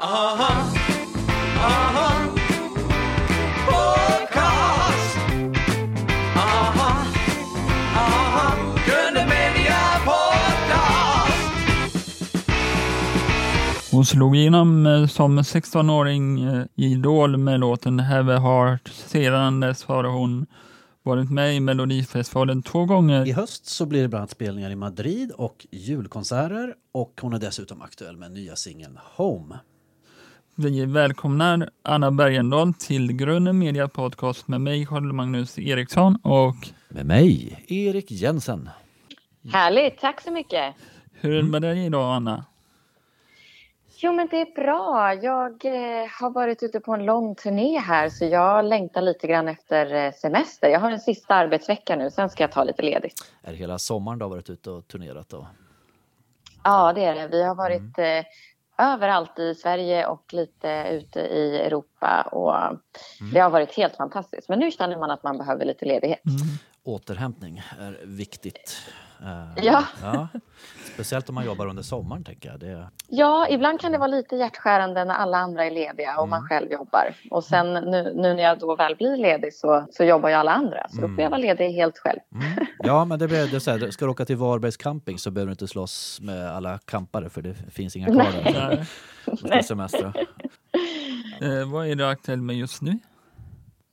Aha, aha, podcast. Aha, aha, Gröna Media Podcast. Hon slog igenom eh, som 16-åring eh, i Idol med låten Have a Heart. Sedan dess har hon varit med i Melodifestivalen två gånger. I höst så blir det bland annat spelningar i Madrid och julkonserter och hon är dessutom aktuell med nya singeln Home. Vi välkomnar Anna Bergendahl till Grön Media Podcast med mig, Carl Magnus Eriksson och Med mig, Erik Jensen. Härligt, tack så mycket. hur är det med dig idag Anna? Jo, men det är bra. Jag eh, har varit ute på en lång turné här så jag längtar lite grann efter eh, semester. Jag har en sista arbetsvecka nu, sen ska jag ta lite ledigt. Är det hela sommaren du har varit ute och turnerat då? Ja, det är det. Vi har varit eh, överallt i Sverige och lite ute i Europa och det har varit helt fantastiskt. Men nu känner man att man behöver lite ledighet. Återhämtning är viktigt. Eh, Ja. ja. Speciellt om man jobbar under sommaren tänker jag. Det, Ja, ibland kan det vara lite hjärtskärande när alla andra är lediga och man själv jobbar. Och sen nu, nu när jag då väl blir ledig så, så jobbar ju alla andra. Så då får jag vara ledig helt själv. mm. Ja, men det blir det så här, ska du åka till Varbergs camping så behöver du inte slåss med alla campare för det finns inga kvar där. Ska semestra. eh, vad är du aktuell med just nu?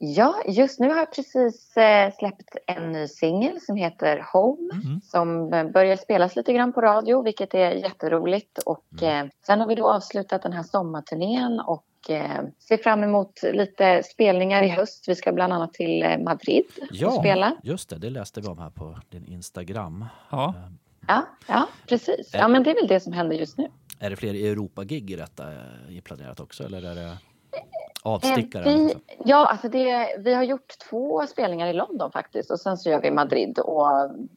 Ja, just nu har jag precis eh, släppt en ny singel som heter Home. Som eh, börjar spelas lite grann på radio, vilket är jätteroligt. Och eh, sen har vi då avslutat den här sommarturnén och eh, ser fram emot lite spelningar i höst. Vi ska bland annat till eh, Madrid och Ja, spela. just det. Det läste vi om här på din Instagram. Ja, Ja, ja, precis. Ja, men det är väl det som händer just nu. Är det fler Europa-gig i detta eh, planerat också eller är det Eh, avstickare? Vi, ja, alltså det, vi har gjort två spelningar i London faktiskt och sen så gör vi Madrid och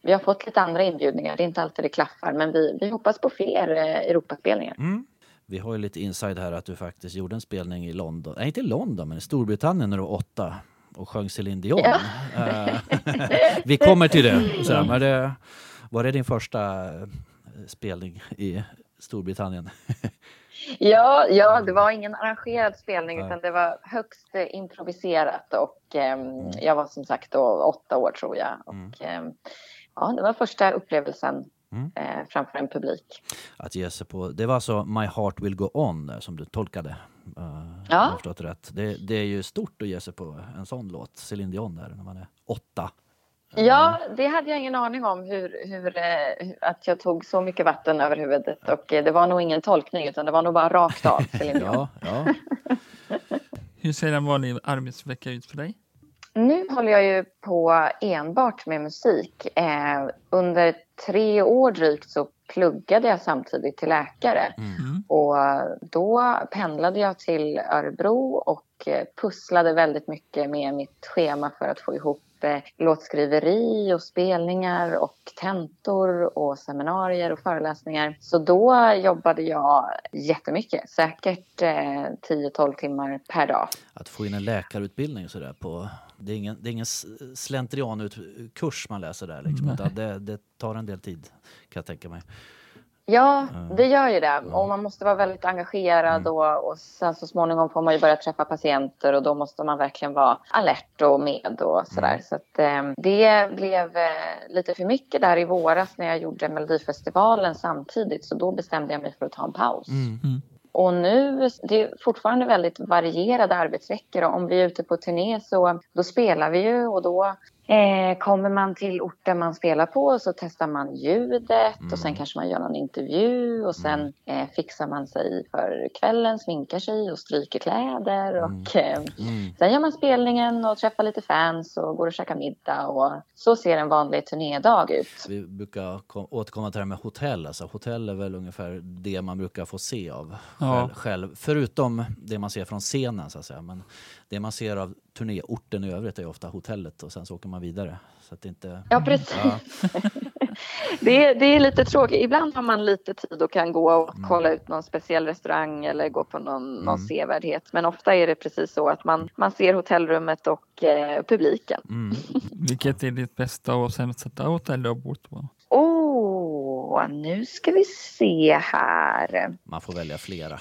vi har fått lite andra inbjudningar. Det är inte alltid det klaffar men vi, vi hoppas på fler eh, Europaspelningar. Mm. Vi har ju lite inside här att du faktiskt gjorde en spelning i London, nej inte i London men i Storbritannien när du var åtta och sjöng Céline Dion. Ja. Eh, vi kommer till det. Men det. Var det din första eh, spelning i Storbritannien? Ja, ja, det var ingen arrangerad spelning utan det var högst eh, improviserat och ehm, jag var som sagt då åtta år tror jag. Och, ehm, ja, det var första upplevelsen Mm. eh, framför en publik. Att ge sig på, det var alltså My Heart Will Go On eh, som du tolkade. Uh, Ja. Jag rätt. Det, det är ju stort att ge sig på en sån låt, Céline Dion där när man är åtta. Ja, det hade jag ingen aning om hur, hur, eh, att jag tog så mycket vatten över huvudet och eh, det var nog ingen tolkning utan det var nog bara rakt av. Ja, ja. hur ser en vanlig arbetsvecka ut för dig? Nu håller jag ju på enbart med musik. Eh, under tre år drygt så pluggade jag samtidigt till läkare. Mm. Och då pendlade jag till Örebro och pusslade väldigt mycket med mitt schema för att få ihop eh, låtskriveri och spelningar och tentor och seminarier och föreläsningar. Så då jobbade jag jättemycket, säkert eh, 10-12 timmar per dag. Att få in en läkarutbildning så där på... Det är ingen, det är ingen s- slentrianutkurs man läser där liksom, utan det, det tar en del tid kan jag tänka mig. Ja, det gör ju det. Och man måste vara väldigt engagerad och, och sen så småningom får man ju börja träffa patienter och då måste man verkligen vara alert och med och sådär. Så att, eh, det blev eh, lite för mycket där i våras när jag gjorde Melodifestivalen samtidigt så då bestämde jag mig för att ta en paus. Och nu, det är fortfarande väldigt varierade arbetsveckor. Och Om vi är ute på turné så då spelar vi ju och då eh, kommer man till orten man spelar på så testar man ljudet och sen kanske man gör någon intervju och sen eh, fixar man sig för kvällen, sminkar sig och stryker kläder och eh, sen gör man spelningen och träffar lite fans och går och käkar middag och så ser en vanlig turnédag ut. Vi brukar kom, återkomma till det här med hotell. Alltså, hotell är väl ungefär det man brukar få se av Ja. själv, själv. Förutom det man ser från scenen så att säga. Men det man ser av turnéorten i övrigt är ofta hotellet och sen så åker man vidare. Så att det inte... Ja, precis. Ja. Det är, det är lite tråkigt. Ibland har man lite tid och kan gå och kolla ut någon speciell restaurang eller gå på någon, någon sevärdhet. Men ofta är det precis så att man, man ser hotellrummet och eh, publiken. Mm. Vilket är ditt bästa och sämsta hotell du har bott på? Åh, nu ska vi se här. Man får välja flera.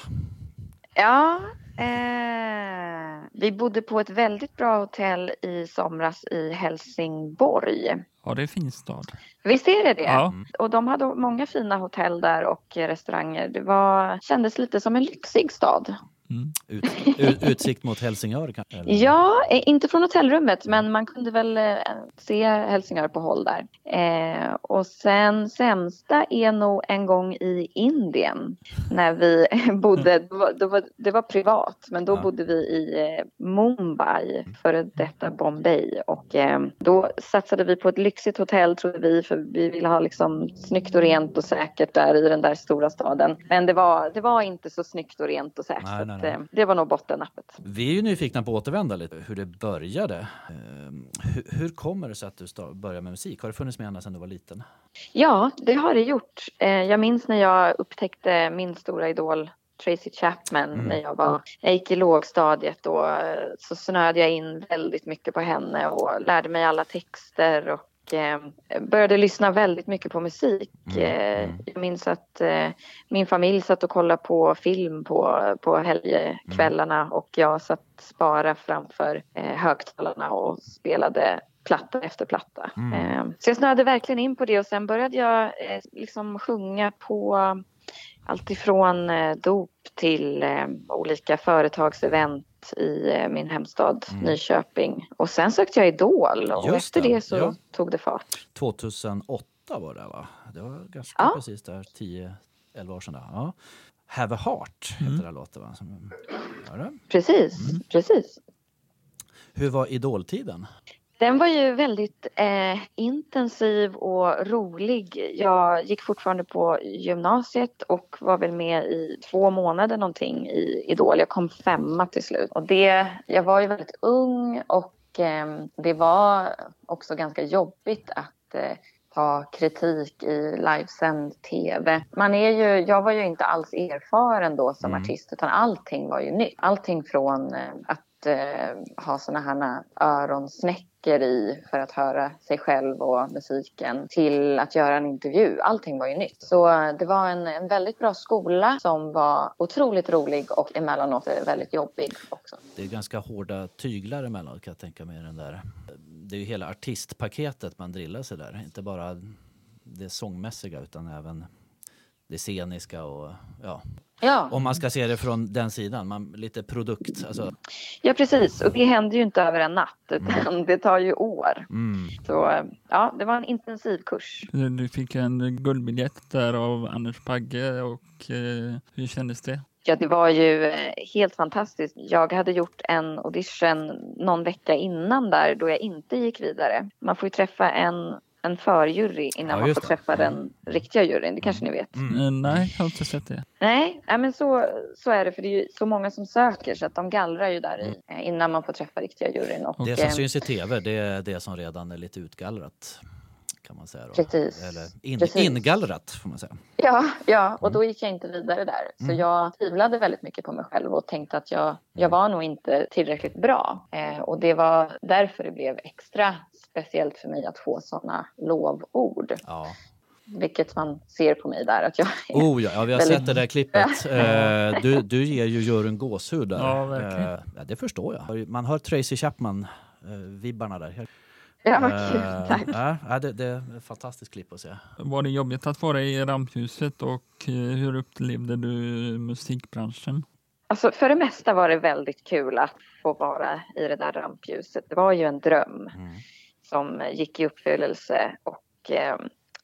Ja, eh, vi bodde på ett väldigt bra hotell i somras i Helsingborg. Ja, det är en fin stad. Visst är det det? Ja, Och de hade många fina hotell där och restauranger. Det var, kändes lite som en lyxig stad. Mm. Ut, ut, utsikt mot Helsingör kanske? eller? Ja, eh, inte från hotellrummet men man kunde väl eh, se Helsingör på håll där. Eh, och sen sämsta är nog en gång i Indien när vi bodde, då var, då var, det var privat men då Ja. bodde vi i eh, Mumbai, före detta Bombay och eh, då satsade vi på ett lyxigt hotell trodde vi för vi ville ha liksom snyggt och rent och säkert där i den där stora staden. Men det var, det var inte så snyggt och rent och säkert. Nej, nej, att, eh, Det var nog bottennappet. Vi är ju nyfikna på att återvända lite hur det började. Ehm, hur, hur kommer det sig att du började med musik? Har det funnits med ända sedan du var liten? Ja, det har det gjort. Eh, Jag minns när jag upptäckte min stora idol Tracy Chapman Mm. när jag var, jag gick i lågstadiet och eh, så snöade jag in väldigt mycket på henne och lärde mig alla texter och eh, började lyssna väldigt mycket på musik. Mm, Eh, mm. Jag minns att eh, min familj satt och kollade på film på, på helgkvällarna Mm. och jag satt bara framför eh, högtalarna och spelade platta efter platta. Mm. Eh, så jag snöade verkligen in på det och sen började jag eh, liksom sjunga på allt ifrån dop till olika företagsevent i eh, min hemstad Mm. Nyköping. Och sen sökte jag Idol och Just efter det, det, så ja. tog det fart. 2008 var det va? Det var ganska Ja. precis där, 10-11 år sedan. Där. Ja. Have a Heart heter den här låten va? Som, det. Precis, Mm. precis. Hur var idoltiden? Den var ju väldigt eh, intensiv och rolig. Jag gick fortfarande på gymnasiet och var väl med i två månader någonting i Idol. Jag kom femma till slut. Och det, jag var ju väldigt ung och eh, det var också ganska jobbigt att eh, ta kritik i livesänd tv. Man är ju, jag var ju inte alls erfaren då som Mm. artist utan allting var ju nytt. Allting från eh, att eh, ha såna här öronsnäckor i för att höra sig själv och musiken till att göra en intervju. Allting var ju nytt. Så eh, det var en, en väldigt bra skola som var otroligt rolig och emellanåt väldigt jobbig också. Det är ganska hårda tyglar emellanåt kan jag tänka mig. Den där. Det är ju hela artistpaketet man drillar sig där. Inte bara det sångmässiga utan även det sceniska och ja. Ja, Om man ska se det från den sidan, man, lite produkt. Alltså, ja precis. Och det händer ju inte över en natt utan det tar ju år. mm. Så ja, det var en intensiv kurs. Du fick en guldbiljett där av Anders Bagge och eh, hur kändes det? Ja, det var ju eh, helt fantastiskt. Jag hade gjort en audition någon vecka innan där då jag inte gick vidare. Man får ju träffa en, en förjury innan Ja, man får det. träffa den riktiga juryn. Det kanske ni vet. Mm. Eh, nej, jag har inte sett det. Nej, men så, så är det för det är ju så många som söker så att de gallrar ju där Mm. i eh, innan man får träffa riktiga juryn. Och, Det som eh, syns i tv, det är det som redan är lite utgallrat. Kan man säga då. Precis. Eller in, Precis. ingallrat får man säga. Ja, ja, och då gick jag inte vidare där. Så Mm. jag tvivlade väldigt mycket på mig själv och tänkte att jag, jag var nog inte tillräckligt bra. Eh, och det var därför det blev extra speciellt för mig att få sådana lovord. Ja. Vilket man ser på mig där att jag är. Oh ja, ja vi har Väldigt- sett det där klippet. Eh, du, du ger ju juryn gåshud där. Ja, verkligen. Eh, ja, det förstår jag. Man hör Tracy Chapman-vibbarna där. Ja, vad Eh, kul. Tack. ja, ja, det, det är ett fantastiskt klipp att se. Var det jobbigt att vara i rampljuset och eh, hur upplevde du musikbranschen? Alltså, för det mesta var det väldigt kul att få vara i det där rampljuset. Det var ju en dröm Mm. Som gick i uppfyllelse och eh,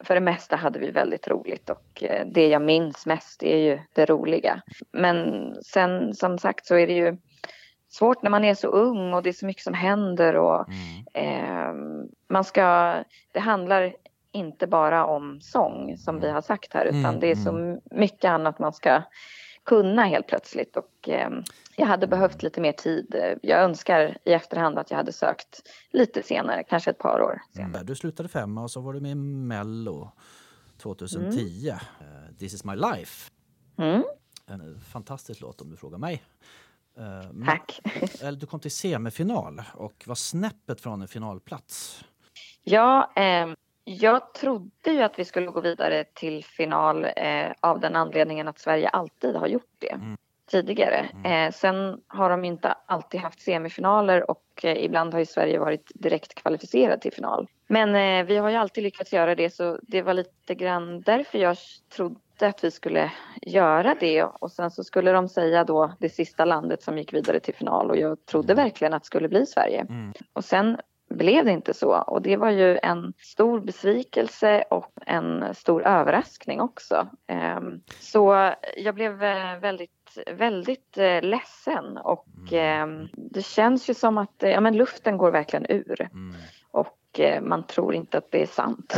för det mesta hade vi väldigt roligt och eh, det jag minns mest är ju det roliga. Men sen som sagt så är det ju svårt när man är så ung och det är så mycket som händer och Mm. eh, man ska, det handlar inte bara om sång som vi har sagt här utan Mm, det är så mycket annat man ska kunna helt plötsligt och eh, jag hade behövt lite mer tid. Jag önskar i efterhand att jag hade sökt lite senare, kanske ett par år senare. Mm. Du slutade femma och så var du med i Mello 2010. Eh, This is my life. Mm, En fantastisk låt om du frågar mig. Eh, men- tack. eller du kom till semifinal och var snäppet från en finalplats. Ja, eh, jag trodde ju att vi skulle gå vidare till final eh, av den anledningen att Sverige alltid har gjort det. Mm. Tidigare. Eh, sen har de inte alltid haft semifinaler och eh, ibland har ju Sverige varit direkt kvalificerad till final. Men eh, vi har ju alltid lyckats göra det så det var lite grann därför jag trodde att vi skulle göra det och sen så skulle de säga då det sista landet som gick vidare till final och jag trodde verkligen att det skulle bli Sverige. Och sen blev det inte så och det var ju en stor besvikelse och en stor överraskning också. Ehm, Så jag blev eh, väldigt, väldigt eh, ledsen och ehm, det känns ju som att ja, men luften går verkligen ur Mm. och eh, man tror inte att det är sant.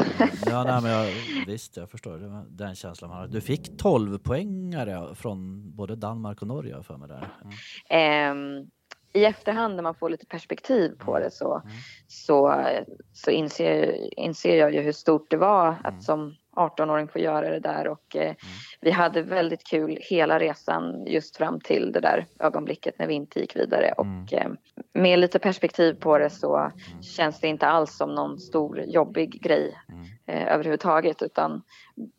Ja, nej, men jag, visst, jag förstår den känslan man hade. Du fick 12 poängare från både Danmark och Norge har för mig där. Mm. Ehm, I efterhand när man får lite perspektiv på det så, så, så inser, inser jag ju hur stort det var att som 18-åring få göra det där och eh, vi hade väldigt kul hela resan just fram till det där ögonblicket när vi inte gick vidare och eh, med lite perspektiv på det så känns det inte alls som någon stor jobbig grej eh, överhuvudtaget utan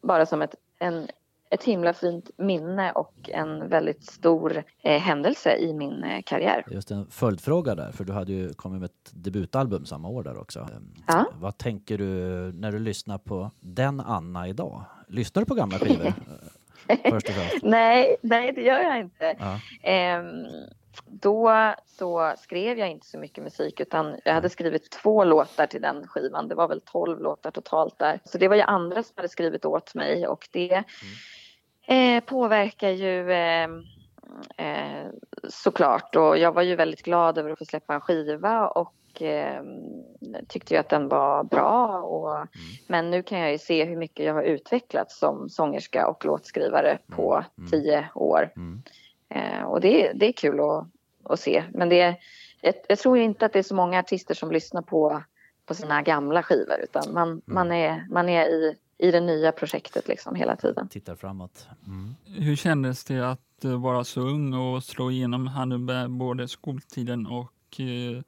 bara som ett, en, ett himla fint minne och en väldigt stor eh, händelse i min eh, karriär. Just en följdfråga där, för du hade ju kommit med ett debutalbum samma år där också. Ehm, Ja. Vad tänker du när du lyssnar på den Anna idag? Lyssnar du på gamla skivor? Eh, Först och främst. Nej, nej, det gör jag inte. Ja. Ehm, då så skrev jag inte så mycket musik utan jag hade skrivit två låtar till den skivan. Det var väl tolv låtar totalt där. Så det var ju andra som hade skrivit åt mig och det eh, påverkar ju eh, eh, såklart. Och jag var ju väldigt glad över att få släppa en skiva och eh, tyckte ju att den var bra. Och, Men nu kan jag ju se hur mycket jag har utvecklats som sångerska och låtskrivare på tio år. Mm. Eh, och det, det är kul att, att se. Men det, är- jag, jag tror inte att det är så många artister som lyssnar på, på sina gamla skivor utan man, man är, man är i, i det nya projektet liksom hela tiden. Tittar framåt. Mm. Hur kändes det att eh, vara så ung och slå igenom här med både skoltiden och eh,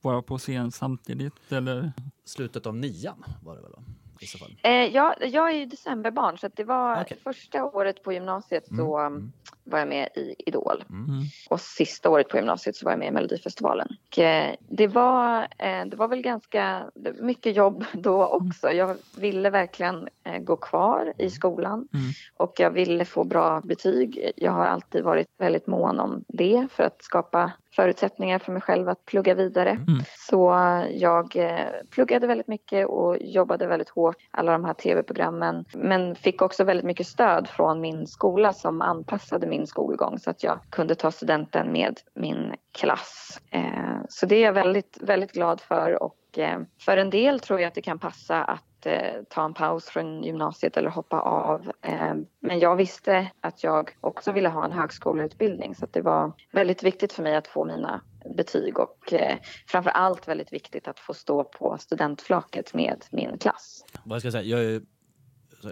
vara på scen samtidigt? Eller? Slutet av nian var det väl? då, I så fall. Eh, jag, jag är ju decemberbarn så att det var Okej. första året på gymnasiet så um, var jag med i Idol. Mm. Och sista året på gymnasiet så var jag med i Melodifestivalen. Och, eh, det, var, eh, det var väl ganska mycket jobb då också. Jag ville verkligen eh, gå kvar i skolan Mm. och jag ville få bra betyg. Jag har alltid varit väldigt mån om det för att skapa förutsättningar för mig själv att plugga vidare. Mm. Så jag eh, pluggade väldigt mycket och jobbade väldigt hårt, alla de här tv-programmen. Men fick också väldigt mycket stöd från min skola som anpassade min skolgång så att jag kunde ta studenten med min klass. Eh, Så det är jag väldigt, väldigt glad för och eh, för en del tror jag att det kan passa att eh, ta en paus från gymnasiet eller hoppa av. Eh, Men jag visste att jag också ville ha en högskoleutbildning så att det var väldigt viktigt för mig att få mina betyg och eh, framför allt väldigt viktigt att få stå på studentflaket med min klass. Vad ska jag säga? Jag är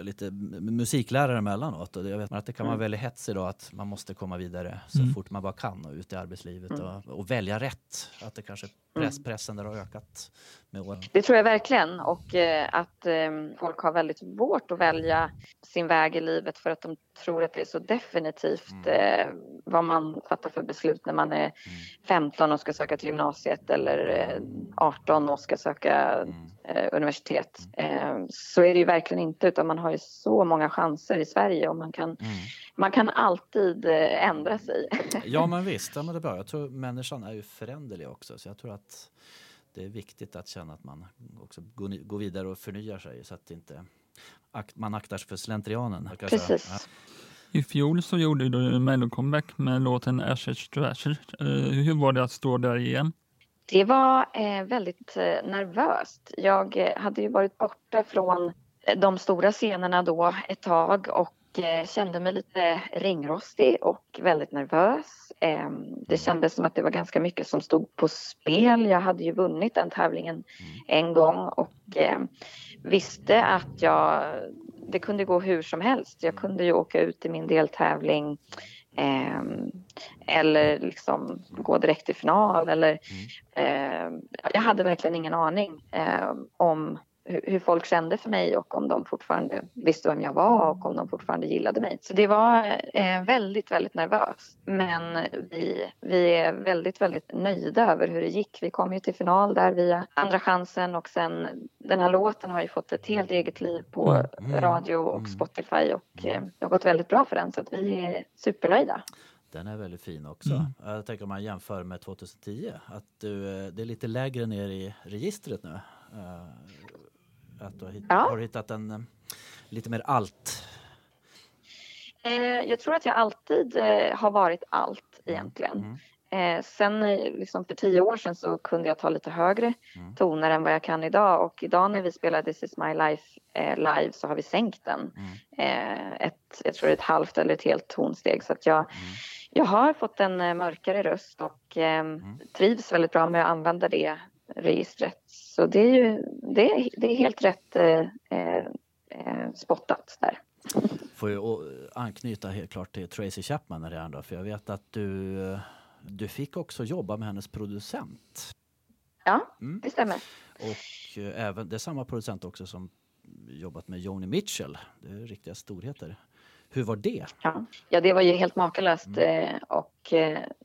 lite musiklärare emellanåt och jag vet att det kan vara Mm. väldigt hets idag att man måste komma vidare så Mm. fort man bara kan och ut i arbetslivet Mm. och, och välja rätt. Att det kanske press, pressen där har ökat med åren. Det tror jag verkligen och eh, att eh, folk har väldigt svårt att välja sin väg i livet för att de tror att det är så definitivt eh, vad man fattar för beslut när man är 15 och ska söka till gymnasiet eller eh, 18 och ska söka eh, universitet. Eh, så är det ju verkligen inte utan man har ju så många chanser i Sverige och man kan, man kan alltid eh, ändra sig. Ja men visst, ja, men det är bra. Jag tror människan är ju föränderlig också så jag tror att det är viktigt att känna att man också går, vidare och förnyar sig så att inte akt, man aktar sig för slentrianen. Precis. I fjol så gjorde du mellocomeback med låten Ashes to Ashes. Eh, hur var det att stå där igen? Det var eh, väldigt eh, nervöst. Jag eh, hade ju varit borta från de stora scenerna då ett tag och kände mig lite ringrostig och väldigt nervös. Eh, det kändes som att det var ganska mycket som stod på spel. Jag hade ju vunnit den tävlingen en gång och visste att jag, det kunde gå hur som helst. Jag kunde ju åka ut i min deltävling Ehm, eller liksom gå direkt till final. Eller, ehm, jag hade verkligen ingen aning ehm, om hur, folk kände för mig och om de fortfarande visste vem jag var och om de fortfarande gillade mig. Så det var eh, väldigt, väldigt nervöst. Men vi, vi är väldigt, väldigt nöjda över hur det gick. Vi kom ju till final där via Andra chansen och sen den här låten har ju fått ett helt eget liv på Mm. radio och Spotify och eh, det har gått väldigt bra för den så att vi är supernöjda. Den är väldigt fin också. Jag tänker om man jämför med 2010 att du, eh, det är lite lägre ner i registret nu. Att du har, hitt- Ja. har hittat en eh, lite mer allt. Eh, jag tror att jag alltid eh, har varit allt egentligen. Eh, sen liksom för tio år sedan så kunde jag ta lite högre toner än vad jag kan idag och idag när vi spelar This is my life eh, live så har vi sänkt den. Eh, ett, jag tror det är ett halvt eller ett helt tonsteg så att jag, jag har fått en mörkare röst och eh, trivs väldigt bra med att använda det registret. Så det är ju det är, det är helt rätt eh, eh, spottat där. Får ju anknyta helt klart till Tracy Chapman redan då, för jag vet att du, eh, du fick också jobba med hennes producent. Ja, Mm. det stämmer. Och eh, även, det är samma producent också som jobbat med Joni Mitchell. Det är riktiga storheter. Hur var det? Ja, ja det var ju helt makalöst eh, och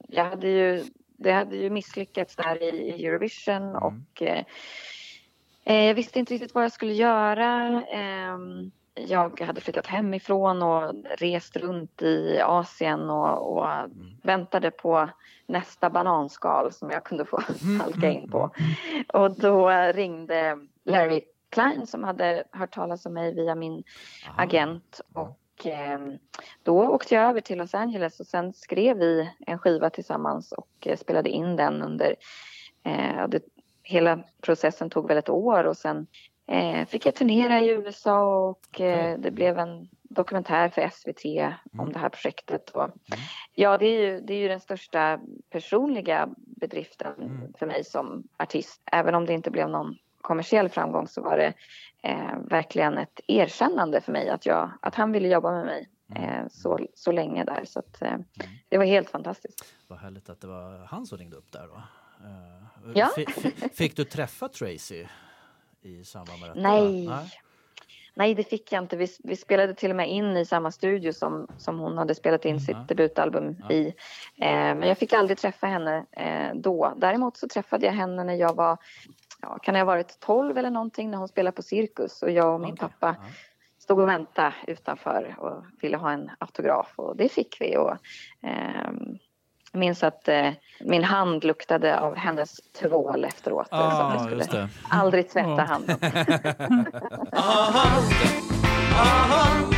jag hade ju, det hade ju misslyckats där i, Eurovision och eh, eh, jag visste inte riktigt vad jag skulle göra. Ehm, jag hade flyttat hemifrån och rest runt i Asien och, och väntade på nästa bananskal som jag kunde få halka in på. Och då ringde Larry Klein som hade hört talas om mig via min agent och eh, då åkte jag över till Los Angeles och sen skrev vi en skiva tillsammans och eh, spelade in den under eh, det, hela processen tog väl ett år och sen eh, fick jag turnera i USA och det blev en dokumentär för SVT om det här projektet. Och, Ja, det är, ju, det är ju den största personliga bedriften för mig som artist. Även om det inte blev någon kommersiell framgång så var det eh, verkligen ett erkännande för mig att, jag, att han ville jobba med mig eh, så, så länge där. Så att, eh, det var helt fantastiskt. Vad härligt att det var han som ringde upp där då. Eh, Ja. fi- fi- Fick du träffa Tracy i samband med detta? Nej. Nej, det fick jag inte. Vi, vi spelade till och med in i samma studio som, som hon hade spelat in sitt debutalbum i. Eh, men jag fick aldrig träffa henne eh, då. Däremot så träffade jag henne när jag var, ja, kan jag ha varit 12 eller någonting, när hon spelade på Cirkus och jag och min Okej, pappa ja. stod och väntade utanför och ville ha en autograf och det fick vi. Och, ehm, jag minns att eh, min hand luktade av hennes tvål efteråt. Ah, som jag skulle aldrig tvätta Ja. handen.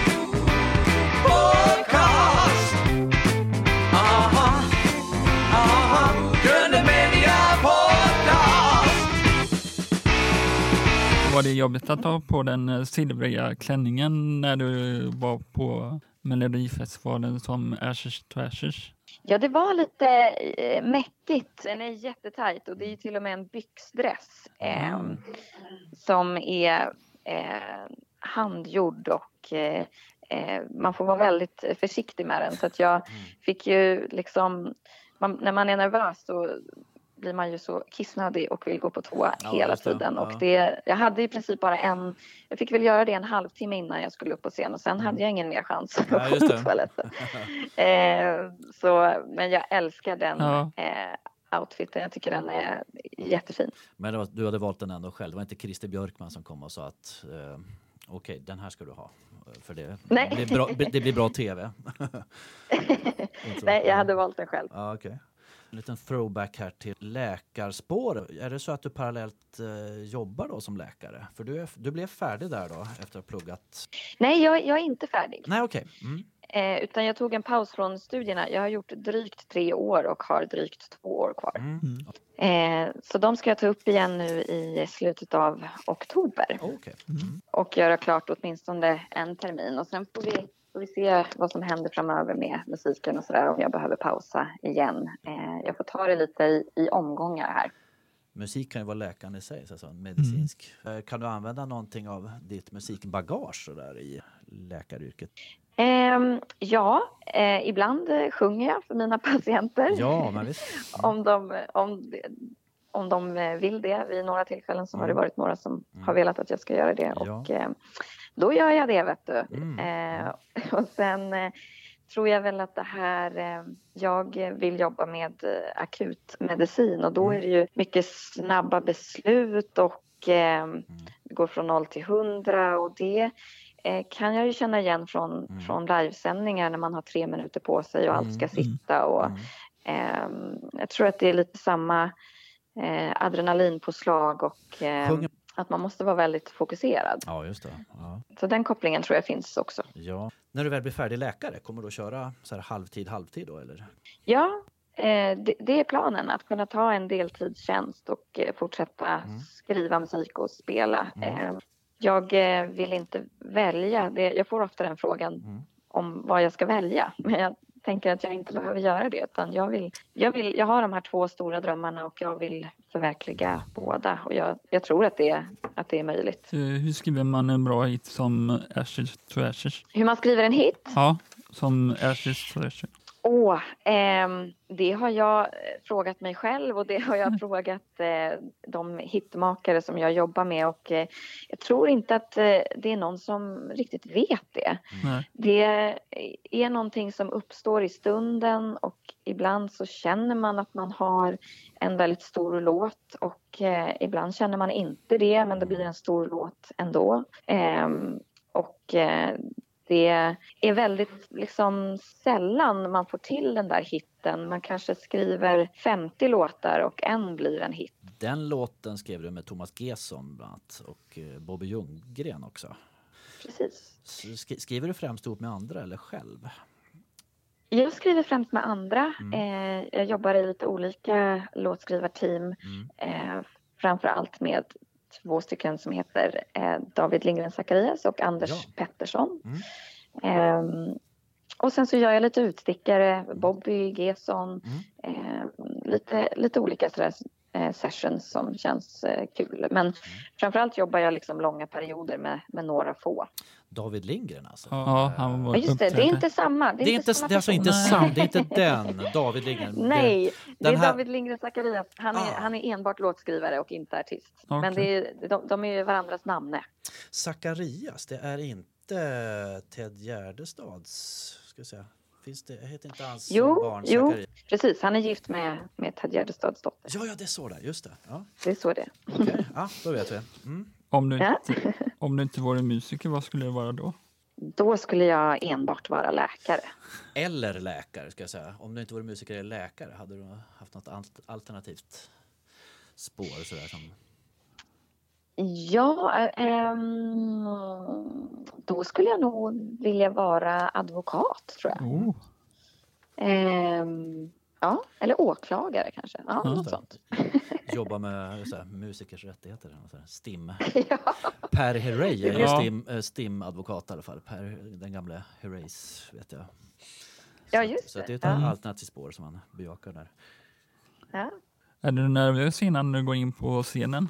Var det jobbigt att ta på den eh, silvriga klänningen när du var på Melodifestivalen som Ashes to Ashes? Ja, det var lite eh, mäckigt. Den är jättetajt och det är ju till och med en byxdress eh, som är eh, handgjord och eh, eh, man får vara väldigt försiktig med den. Så att jag fick ju liksom, man, när man är nervös så blir man ju så kissnödig och vill gå på toa Ja, hela tiden. Ja. Och det, jag hade i princip bara en, jag fick väl göra det en halvtimme innan jag skulle upp på scen och sen hade jag ingen mer chans att Mm. Ja, gå på toaletten. eh, så, men jag älskar den eh, outfiten, jag tycker den är jättefin. Men var, du hade valt den ändå själv. Det var inte Christer Björkman som kom och sa att eh, okej, den här ska du ha. För det, det, blir, bra, det blir bra tv. Nej, jag hade valt den själv. Ja, okej. En liten throwback här till läkarspår. Är det så att du parallellt eh, jobbar då som läkare? För du, är, du blev färdig där då efter att ha pluggat? Nej, jag, jag är inte färdig. Nej, okej. Mm. Eh, utan jag tog en paus från studierna. Jag har gjort drygt tre år och har drygt två år kvar. Mm. Eh, så de ska jag ta upp igen nu i slutet av oktober. Okej. Mm. Och göra klart åtminstone en termin. Och sen får vi, vi se vad som händer framöver med musiken och sådär. Om jag behöver pausa igen. Eh, jag får ta det lite i, i omgångar här. Musik kan ju vara läkande i sig, så alltså, medicinsk. Eh, Kan du använda någonting av ditt musikbagage så där, i läkaryrket? Ehm, ja, eh, ibland eh, sjunger jag för mina patienter. Ja, men visst. om, de, om, om de eh, vill det. Vid några tillfällen så har det varit några som har velat att jag ska göra det. Ja. Och eh, då gör jag det, vet du. Mm. Eh, och sen eh, tror jag väl att det här... Eh, jag vill jobba med eh, akutmedicin och då är det ju mycket snabba beslut och eh, det går från 0 till 100 och det eh, kan jag ju känna igen från, från livesändningar när man har tre minuter på sig och allt ska sitta. Och, ehm, jag tror att det är lite samma eh, adrenalinpåslag och eh, att man måste vara väldigt fokuserad. Ja, just det. Ja. Så den kopplingen tror jag finns också. ja. När du väl blir färdig läkare, kommer du att köra så här halvtid, halvtid då eller? Ja, eh, det, det är planen att kunna ta en deltidstjänst och eh, fortsätta skriva musik och spela. Eh, jag eh, vill inte välja. Det, jag får ofta den frågan om vad jag ska välja. Men jag tänker att jag inte behöver göra det. Utan jag, vill, jag, vill, jag har de här två stora drömmarna och jag vill förverkliga båda. Och jag, jag tror att det, att det är möjligt. Eh, Hur skriver man en bra hit som Ashes to Ashes? Hur man skriver en hit? Ja, som Ashes to Ashes. Åh, ehm, det har jag eh, frågat mig själv och det har jag frågat eh, de hitmakare som jag jobbar med och eh, jag tror inte att eh, det är någon som riktigt vet det. Nej. Det är någonting som uppstår i stunden och ibland så känner man att man har en väldigt stor låt och eh, ibland känner man inte det men det blir en stor låt ändå. Ehm, och eh, det är väldigt liksom sällan man får till den där hitten. Man kanske skriver 50 låtar och en blir en hit. Den låten skrev du med Thomas Gesson bland annat och eh, Bobby Ljunggren också. Precis. Skriver du främst ihop med andra eller själv? Jag skriver främst med andra. Eh, jag jobbar i lite olika låtskrivarteam. Eh, framför allt med två stycken som heter eh, David Lindgren Zacharias och Anders Ja. Pettersson. Ehm, och sen så gör jag lite utstickare, Bobby, Gesson, eh, lite, lite olika sådär, eh, sessions som känns eh, kul. Men framförallt jobbar jag liksom långa perioder med, med några få. David Lindgren alltså? Ja, han var just det, det är inte samma. Det är, Det är, inte, samma det är alltså inte sant, det är inte den David Lindgren. Det- Nej, det är här- David Lindgren Zacharias. Han är, Ah. han är enbart låtskrivare och inte artist. Okej. Men det är, de, de är ju varandras namne. Zacharias, det är inte Ted Gärdestads, ska jag säga. Finns det, heter inte hans Jo, barn jo, Zacharias? precis. Han är gift med, med Ted Gärdestads dotter. Ja, ja, det är så där, just det. Ja, Det är så det okej. ja då vet vi. Mm. Om du, Ja. Om du inte vore musiker, vad skulle det vara då? Då skulle jag enbart vara läkare. Eller läkare, ska jag säga. Om du inte vore musiker eller läkare, hade du haft något alt- alternativt spår sådär som... Ja, ehm, då skulle jag nog vilja vara advokat, tror jag. Oh, Ehm, ja, eller åklagare kanske. Ja, Ja. något sånt. Jobba med så här, musikers rättigheter. Så här, STIM. ja. Per Herrey är Ja. STIM, eh, STIM-advokat i alla fall. Per, den gamla Herreys, vet jag. Ja, Så- just Så det det. är ett Ja. alternativt spår som man bejakar där. Ja. är du nervös innan du går in på scenen?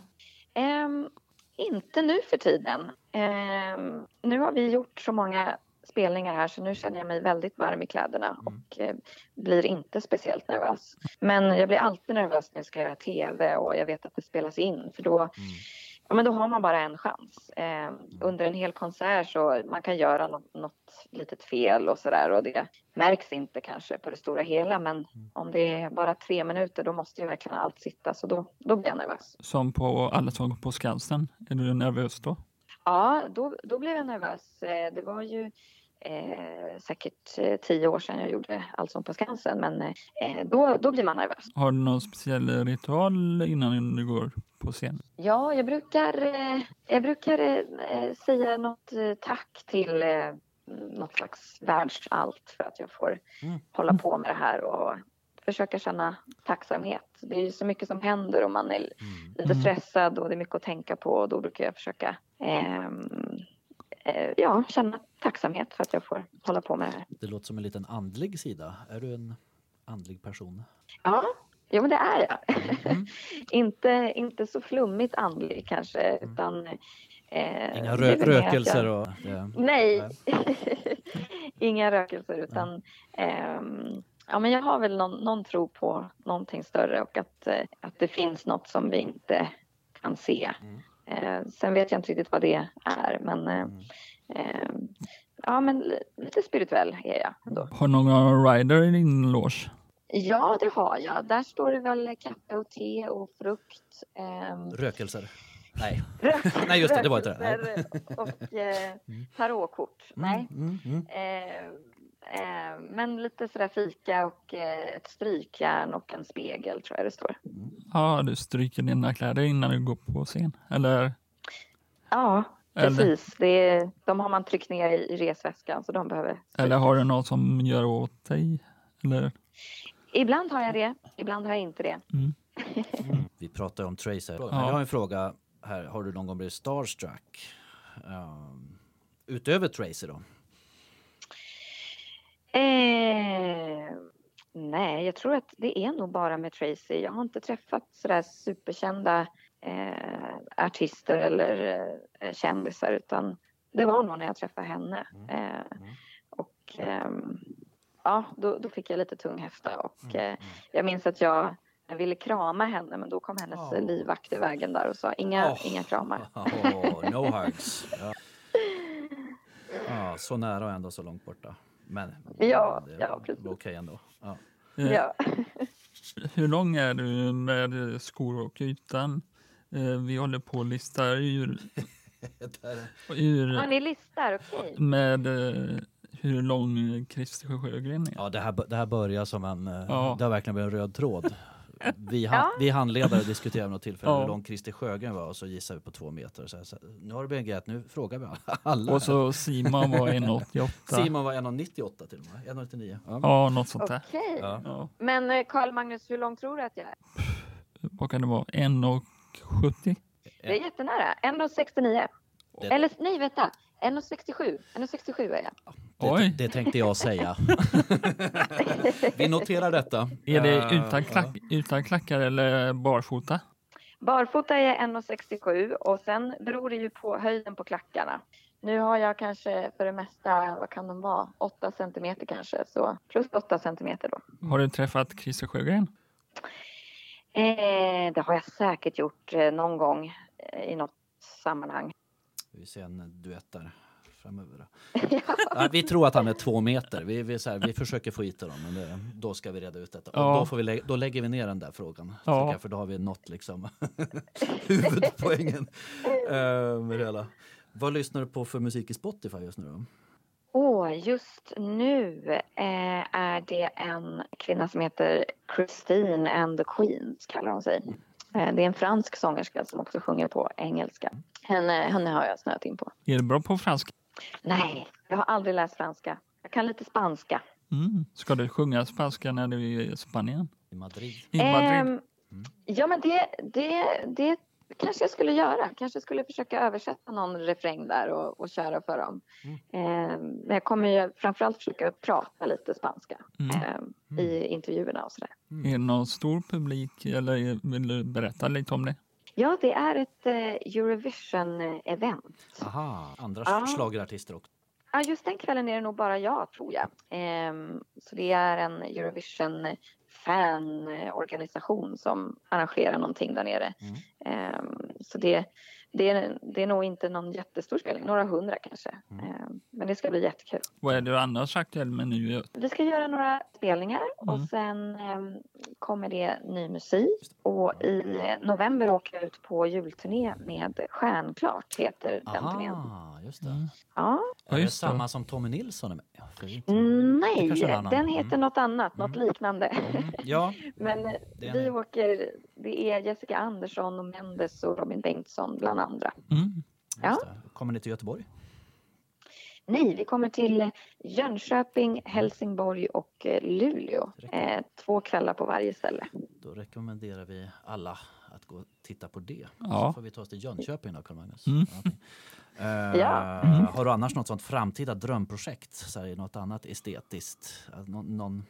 Ehm, inte nu för tiden. Ehm, nu har vi gjort så många spelningar här så nu känner jag mig väldigt varm i kläderna och eh, blir inte speciellt nervös. Men jag blir alltid nervös när jag ska göra tv och jag vet att det spelas in för då, ja, men då har man bara en chans. Ehm, under en hel konsert så man kan göra något, något litet fel och sådär och det märks inte kanske på det stora hela men om det är bara tre minuter då måste ju verkligen allt sitta så då, då blir jag nervös. Som på Allsång på Skansen, är du nervös då? Ja, då, då blev jag nervös. Eh, Det var ju eh, säkert eh, tio år sedan jag gjorde Allsång på Skansen, men eh, då, då blir man nervös. Har du någon speciell ritual innan du går på scen? Ja, jag brukar, eh, jag brukar eh, säga något eh, tack till eh, något slags världsallt för att jag får hålla på med det här och försöka känna tacksamhet. Det är så mycket som händer och man är lite stressad och det är mycket att tänka på och då brukar jag försöka ehm, eh, ja, känna tacksamhet för att jag får hålla på med det här. Det låter som en liten andlig sida. Är du en andlig person? Ja, jo, men det är jag. inte, inte så flummigt andlig kanske, utan... Eh, Inga rö- rökelser jag- och... Det, Nej, inga rökelser utan ehm, ja, men jag har väl någon, någon tro på någonting större och att, eh, att det finns något som vi inte kan se. Eh, sen vet jag inte riktigt vad det är, men eh, eh, ja, men li- lite spirituell är jag ändå. Har du någon rider i din loge? Ja, det har jag. Där står det väl kaffe och te och frukt. ehm, Rökelser? Nej. Nej, just det, det var inte det. Och eh, tarotkort. Nej. Mm, mm. Eh, eh, men lite sådär fika och eh, ett strykjärn och en spegel tror jag det står. Ja, du stryker dina kläder innan du går på scen. Eller? Ja, Eller- precis. Det är, de har man tryckt ner i, resväskan så de behöver Eller har du någon som gör åt dig? Eller? Ibland har jag det, ibland har jag inte det. Vi pratar om Tracer. Jag har en fråga här. Har du någon gång blivit starstruck? Um, utöver Tracer då? Eh, nej, jag tror att det är nog bara med Tracy. Jag har inte träffat sådär superkända eh, artister eller eh, kändisar utan det var nog när jag träffade henne. Eh, och ehm, ja, då, då fick jag lite tunghäfta och eh, jag minns att jag, jag ville krama henne men då kom hennes Ja. livvakt i vägen där och sa inga, Åh. inga kramar. Oh, no hugs. Ja. Ja, så nära och ändå så långt borta. Men Ja, det ja, var precis. okej ändå. Ja. Eh, Ja. Hur lång är du med skor och ytan? Eh, vi håller på att lista ur, ur ja, ni listar, okej. med eh, hur lång Christer Sjögren är. Ja, det här, det här börjar som en... Ja. Det har verkligen blivit en röd tråd. Vi, ha, Ja. vi handledare diskuterade vid något tillfälle Ja. hur lång Christer Sjögren var och så gissade vi på två meter. Så här, så, här, nu har det blivit en grej att nu frågar vi alla. Och så Simon var 1,88. Simon var 1,98 till och med. 1,99. Ja. Ja, något sånt där. Okej. Ja. Ja. Men eh, Carl Magnus, hur lång tror du att jag är? Vad kan det vara? 1,70? Det är jättenära. 1,69. Det- Eller nej, vänta. 1,67. 1,67 är jag. Det, Oj. det tänkte jag säga. vi noterar detta. Är det utan, klack, utan klackar eller barfota? Barfota är 1,67 och sen beror det ju på höjden på klackarna. Nu har jag kanske för det mesta, vad kan de vara, 8 centimeter kanske, så plus 8 centimeter då. Har du träffat Christer Sjögren? Eh, det har jag säkert gjort eh, någon gång eh, i något sammanhang. Vi ser en duett där framöver. Ja, vi tror att han är två meter. Vi, vi, så här, vi försöker få hit honom, men det, då ska vi reda ut detta. Ja. Och då, får vi lä- då lägger vi ner den där frågan. Ja. jag, För då har vi nått liksom huvudpoängen uh, med det hela. Vad lyssnar du på för musik i Spotify just nu då? Åh, just nu eh, är det en kvinna som heter Christine and the Queens, kallar hon sig. Eh, det är en fransk sångerska som också sjunger på engelska. Henne, henne har jag snöat in på. Är du bra på franska? Nej, jag har aldrig läst franska. Jag kan lite spanska. Mm. Ska du sjunga spanska när du är i Spanien? I Madrid? I Madrid? Ehm, ja, men det, det, det kanske jag skulle göra. Kanske skulle försöka översätta någon refräng där och, och köra för dem. Ehm, men jag kommer ju framförallt försöka prata lite spanska ehm, i intervjuerna och sådär. Är det någon stor publik eller vill du berätta lite om det? Ja, det är ett eh, Eurovision-event. Aha, andra Ja. schlagerartister också. Ja, just den kvällen är det nog bara jag, tror jag. Ehm, så det är en Eurovision-fanorganisation som arrangerar någonting där nere. Ehm, så det, det, är, det är nog inte någon jättestor spelning, några hundra kanske. Ehm, men det ska bli jättekul. Vad är du annars aktuell med nu? Vi ska göra några spelningar och sen ehm, kommer det ny musik. Och i november åker jag ut på julturné med Stjärnklart, heter den turnén. Aha, just det. Ja, Är det det. samma som Tommy Nilsson är med? Ja, Mm, Det nej, den heter något annat, något liknande. Mm. Ja, Men Det vi det. åker, det är Jessica Andersson och Mendes och Robin Bengtsson bland andra. Mm. Ja. Kommer ni till Göteborg? Nej, vi kommer till Jönköping, Helsingborg och eh, Luleå. Eh, två kvällar på varje ställe. Då rekommenderar vi alla att gå och titta på det. Ja. Så får vi ta oss till Jönköping då, Carl-Magnus. Mm. Eh, Ja. Har du annars något sånt framtida drömprojekt? Så här, något annat estetiskt? Någon, någon,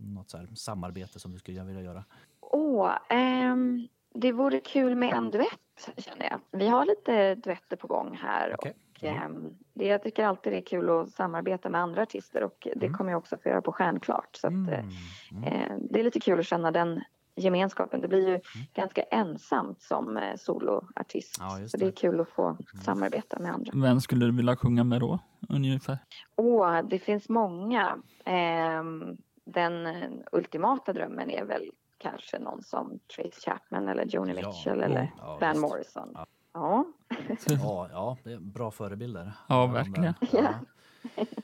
något så här samarbete som du skulle vilja göra? Åh, ehm, det vore kul med en duett känner jag. Vi har lite duetter på gång här Okej. ehm, det, jag tycker alltid det är kul att samarbeta med andra artister och det kommer jag också få göra på Stjärnklart. Så att, Mm. eh, eh, det är lite kul att känna den gemenskapen. Det blir ju Mm. ganska ensamt som eh, soloartist. Ja, just så det är det. kul att få samarbeta med andra. Vem skulle du vilja sjunga med då? Ungefär. Åh, det finns många. Ehm, den eh, ultimata drömmen är väl kanske någon som Trace Chapman eller Joni Ja. Mitchell eller Ja, Van visst. Morrison. Ja. Ja. Ja, ja, det är bra förebilder. Ja, verkligen. Ja.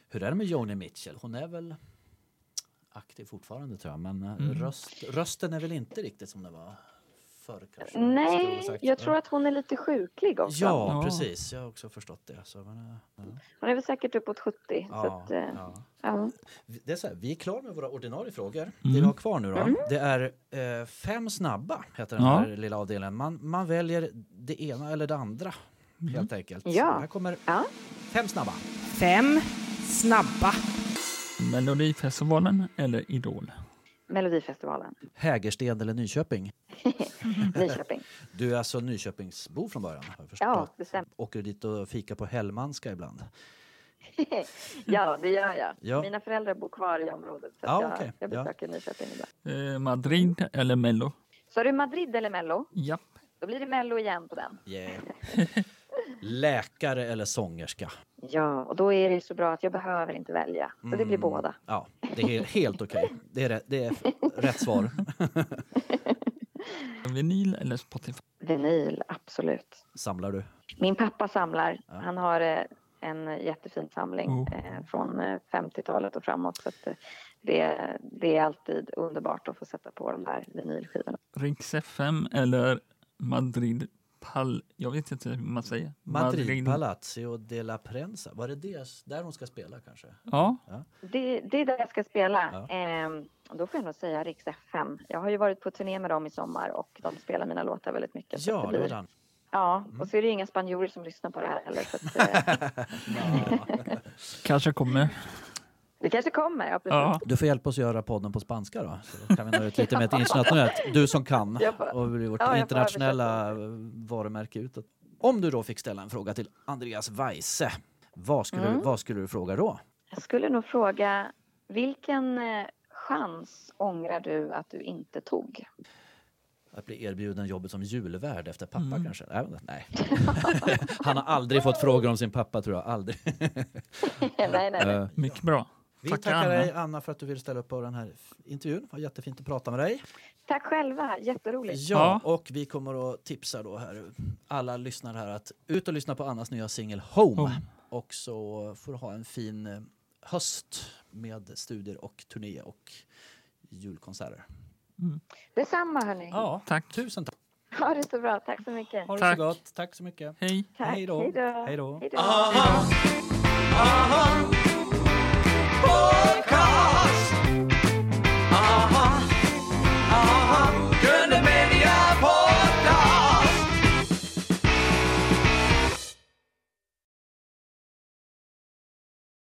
Hur är det med Joni Mitchell? Hon är väl aktiv fortfarande tror jag, men eh, Mm. röst, rösten är väl inte riktigt som den var förr kanske? jag Nej, jag tror att hon är lite sjuklig också. Ja, Ja. precis. Jag har också förstått det. Så, men, ja. Hon är väl säkert uppåt 70. så Ja, att, eh, ja. ja. Det är så här, vi är klara med våra ordinarie frågor. Mm. Det vi har kvar nu då, det är eh, fem snabba, heter den Ja. här lilla avdelningen. Man, man väljer det ena eller det andra, helt enkelt. Ja. Här kommer Ja. fem snabba. Fem snabba. Melodifestivalen eller Idol? Melodifestivalen, Hägersten eller Nyköping? Nyköping. Du är alltså Nyköpingsbo från början? Har jag förstått. Ja, det stämmer. Åker du dit och fika på Hellmanska ibland? ja, det gör jag. Ja. Mina föräldrar bor kvar i området. Så Ja, jag, okej. jag Ja. besöker Nyköping ibland. Eh, Madrid eller Mello? Så du Madrid eller Mello? Japp. Då blir det Mello igen på den. Yeah. Läkare eller sångerska? Ja, och då är det så bra att jag behöver inte välja. Så det blir båda. Ja, det är helt, okej. Det, är, rätt- det är rätt svar. Vinyl eller Spotify? Vinyl, absolut. Samlar du? Min pappa samlar. Han har eh, en jättefin samling Oh. eh, från eh, 50-talet och framåt. Så att, eh, det, det är alltid underbart att få sätta på de där vinylskivorna. Riks FM eller Madrid Pal... Jag vet inte hur man säger. Madrid Palazzo de la Prensa. Var det det, där hon ska spela kanske? Ja, Det, det är där jag ska spela. Ja. Ehm, och då får jag nog säga Rix FM. Jag har ju varit på turné med dem i sommar och de spelar mina låtar väldigt mycket. Ja, det var den. Ja, och så är det inga spanjorer som lyssnar på det här heller. Så att, eh, kanske kommer. Det kanske kommer, ja precis. Ja. Du får hjälpa oss att göra podden på spanska då. Så kan vi nå ut lite mer till internationellt. Du som kan. Får- Och vårt Ja, internationella varumärke utåt. Om du då fick ställa en fråga till Andreas Weise. Vad skulle, Mm. du, vad skulle du fråga då? Jag skulle nog fråga, vilken eh, chans ångrar du att du inte tog? Att bli erbjuden jobbet som julvärd efter pappa Mm. kanske? Nej, men- nej. Han har aldrig fått frågor om sin pappa tror jag. Aldrig. nej, nej, nej. Eh, Mycket bra. Vi Tackar, tackar Anna. dig Anna för att du ville ställa upp på den här intervjun. Det var jättefint att prata med dig. Tack själva, jätteroligt. Ja, Ja. och vi kommer att tipsa då här, alla lyssnare här att ut och lyssna på Annas nya singel Home. Home. Och så får du ha en fin eh, höst med studier och turné och julkonserter. Detsamma hörni. Ja, Tack. tusen tack. Ha det så bra, tack så mycket. Ha det Tack. så gott. Tack så mycket. Hej. Tack. Hej då. Hej då. Hej då. Hej då. Uh-huh. Podcast.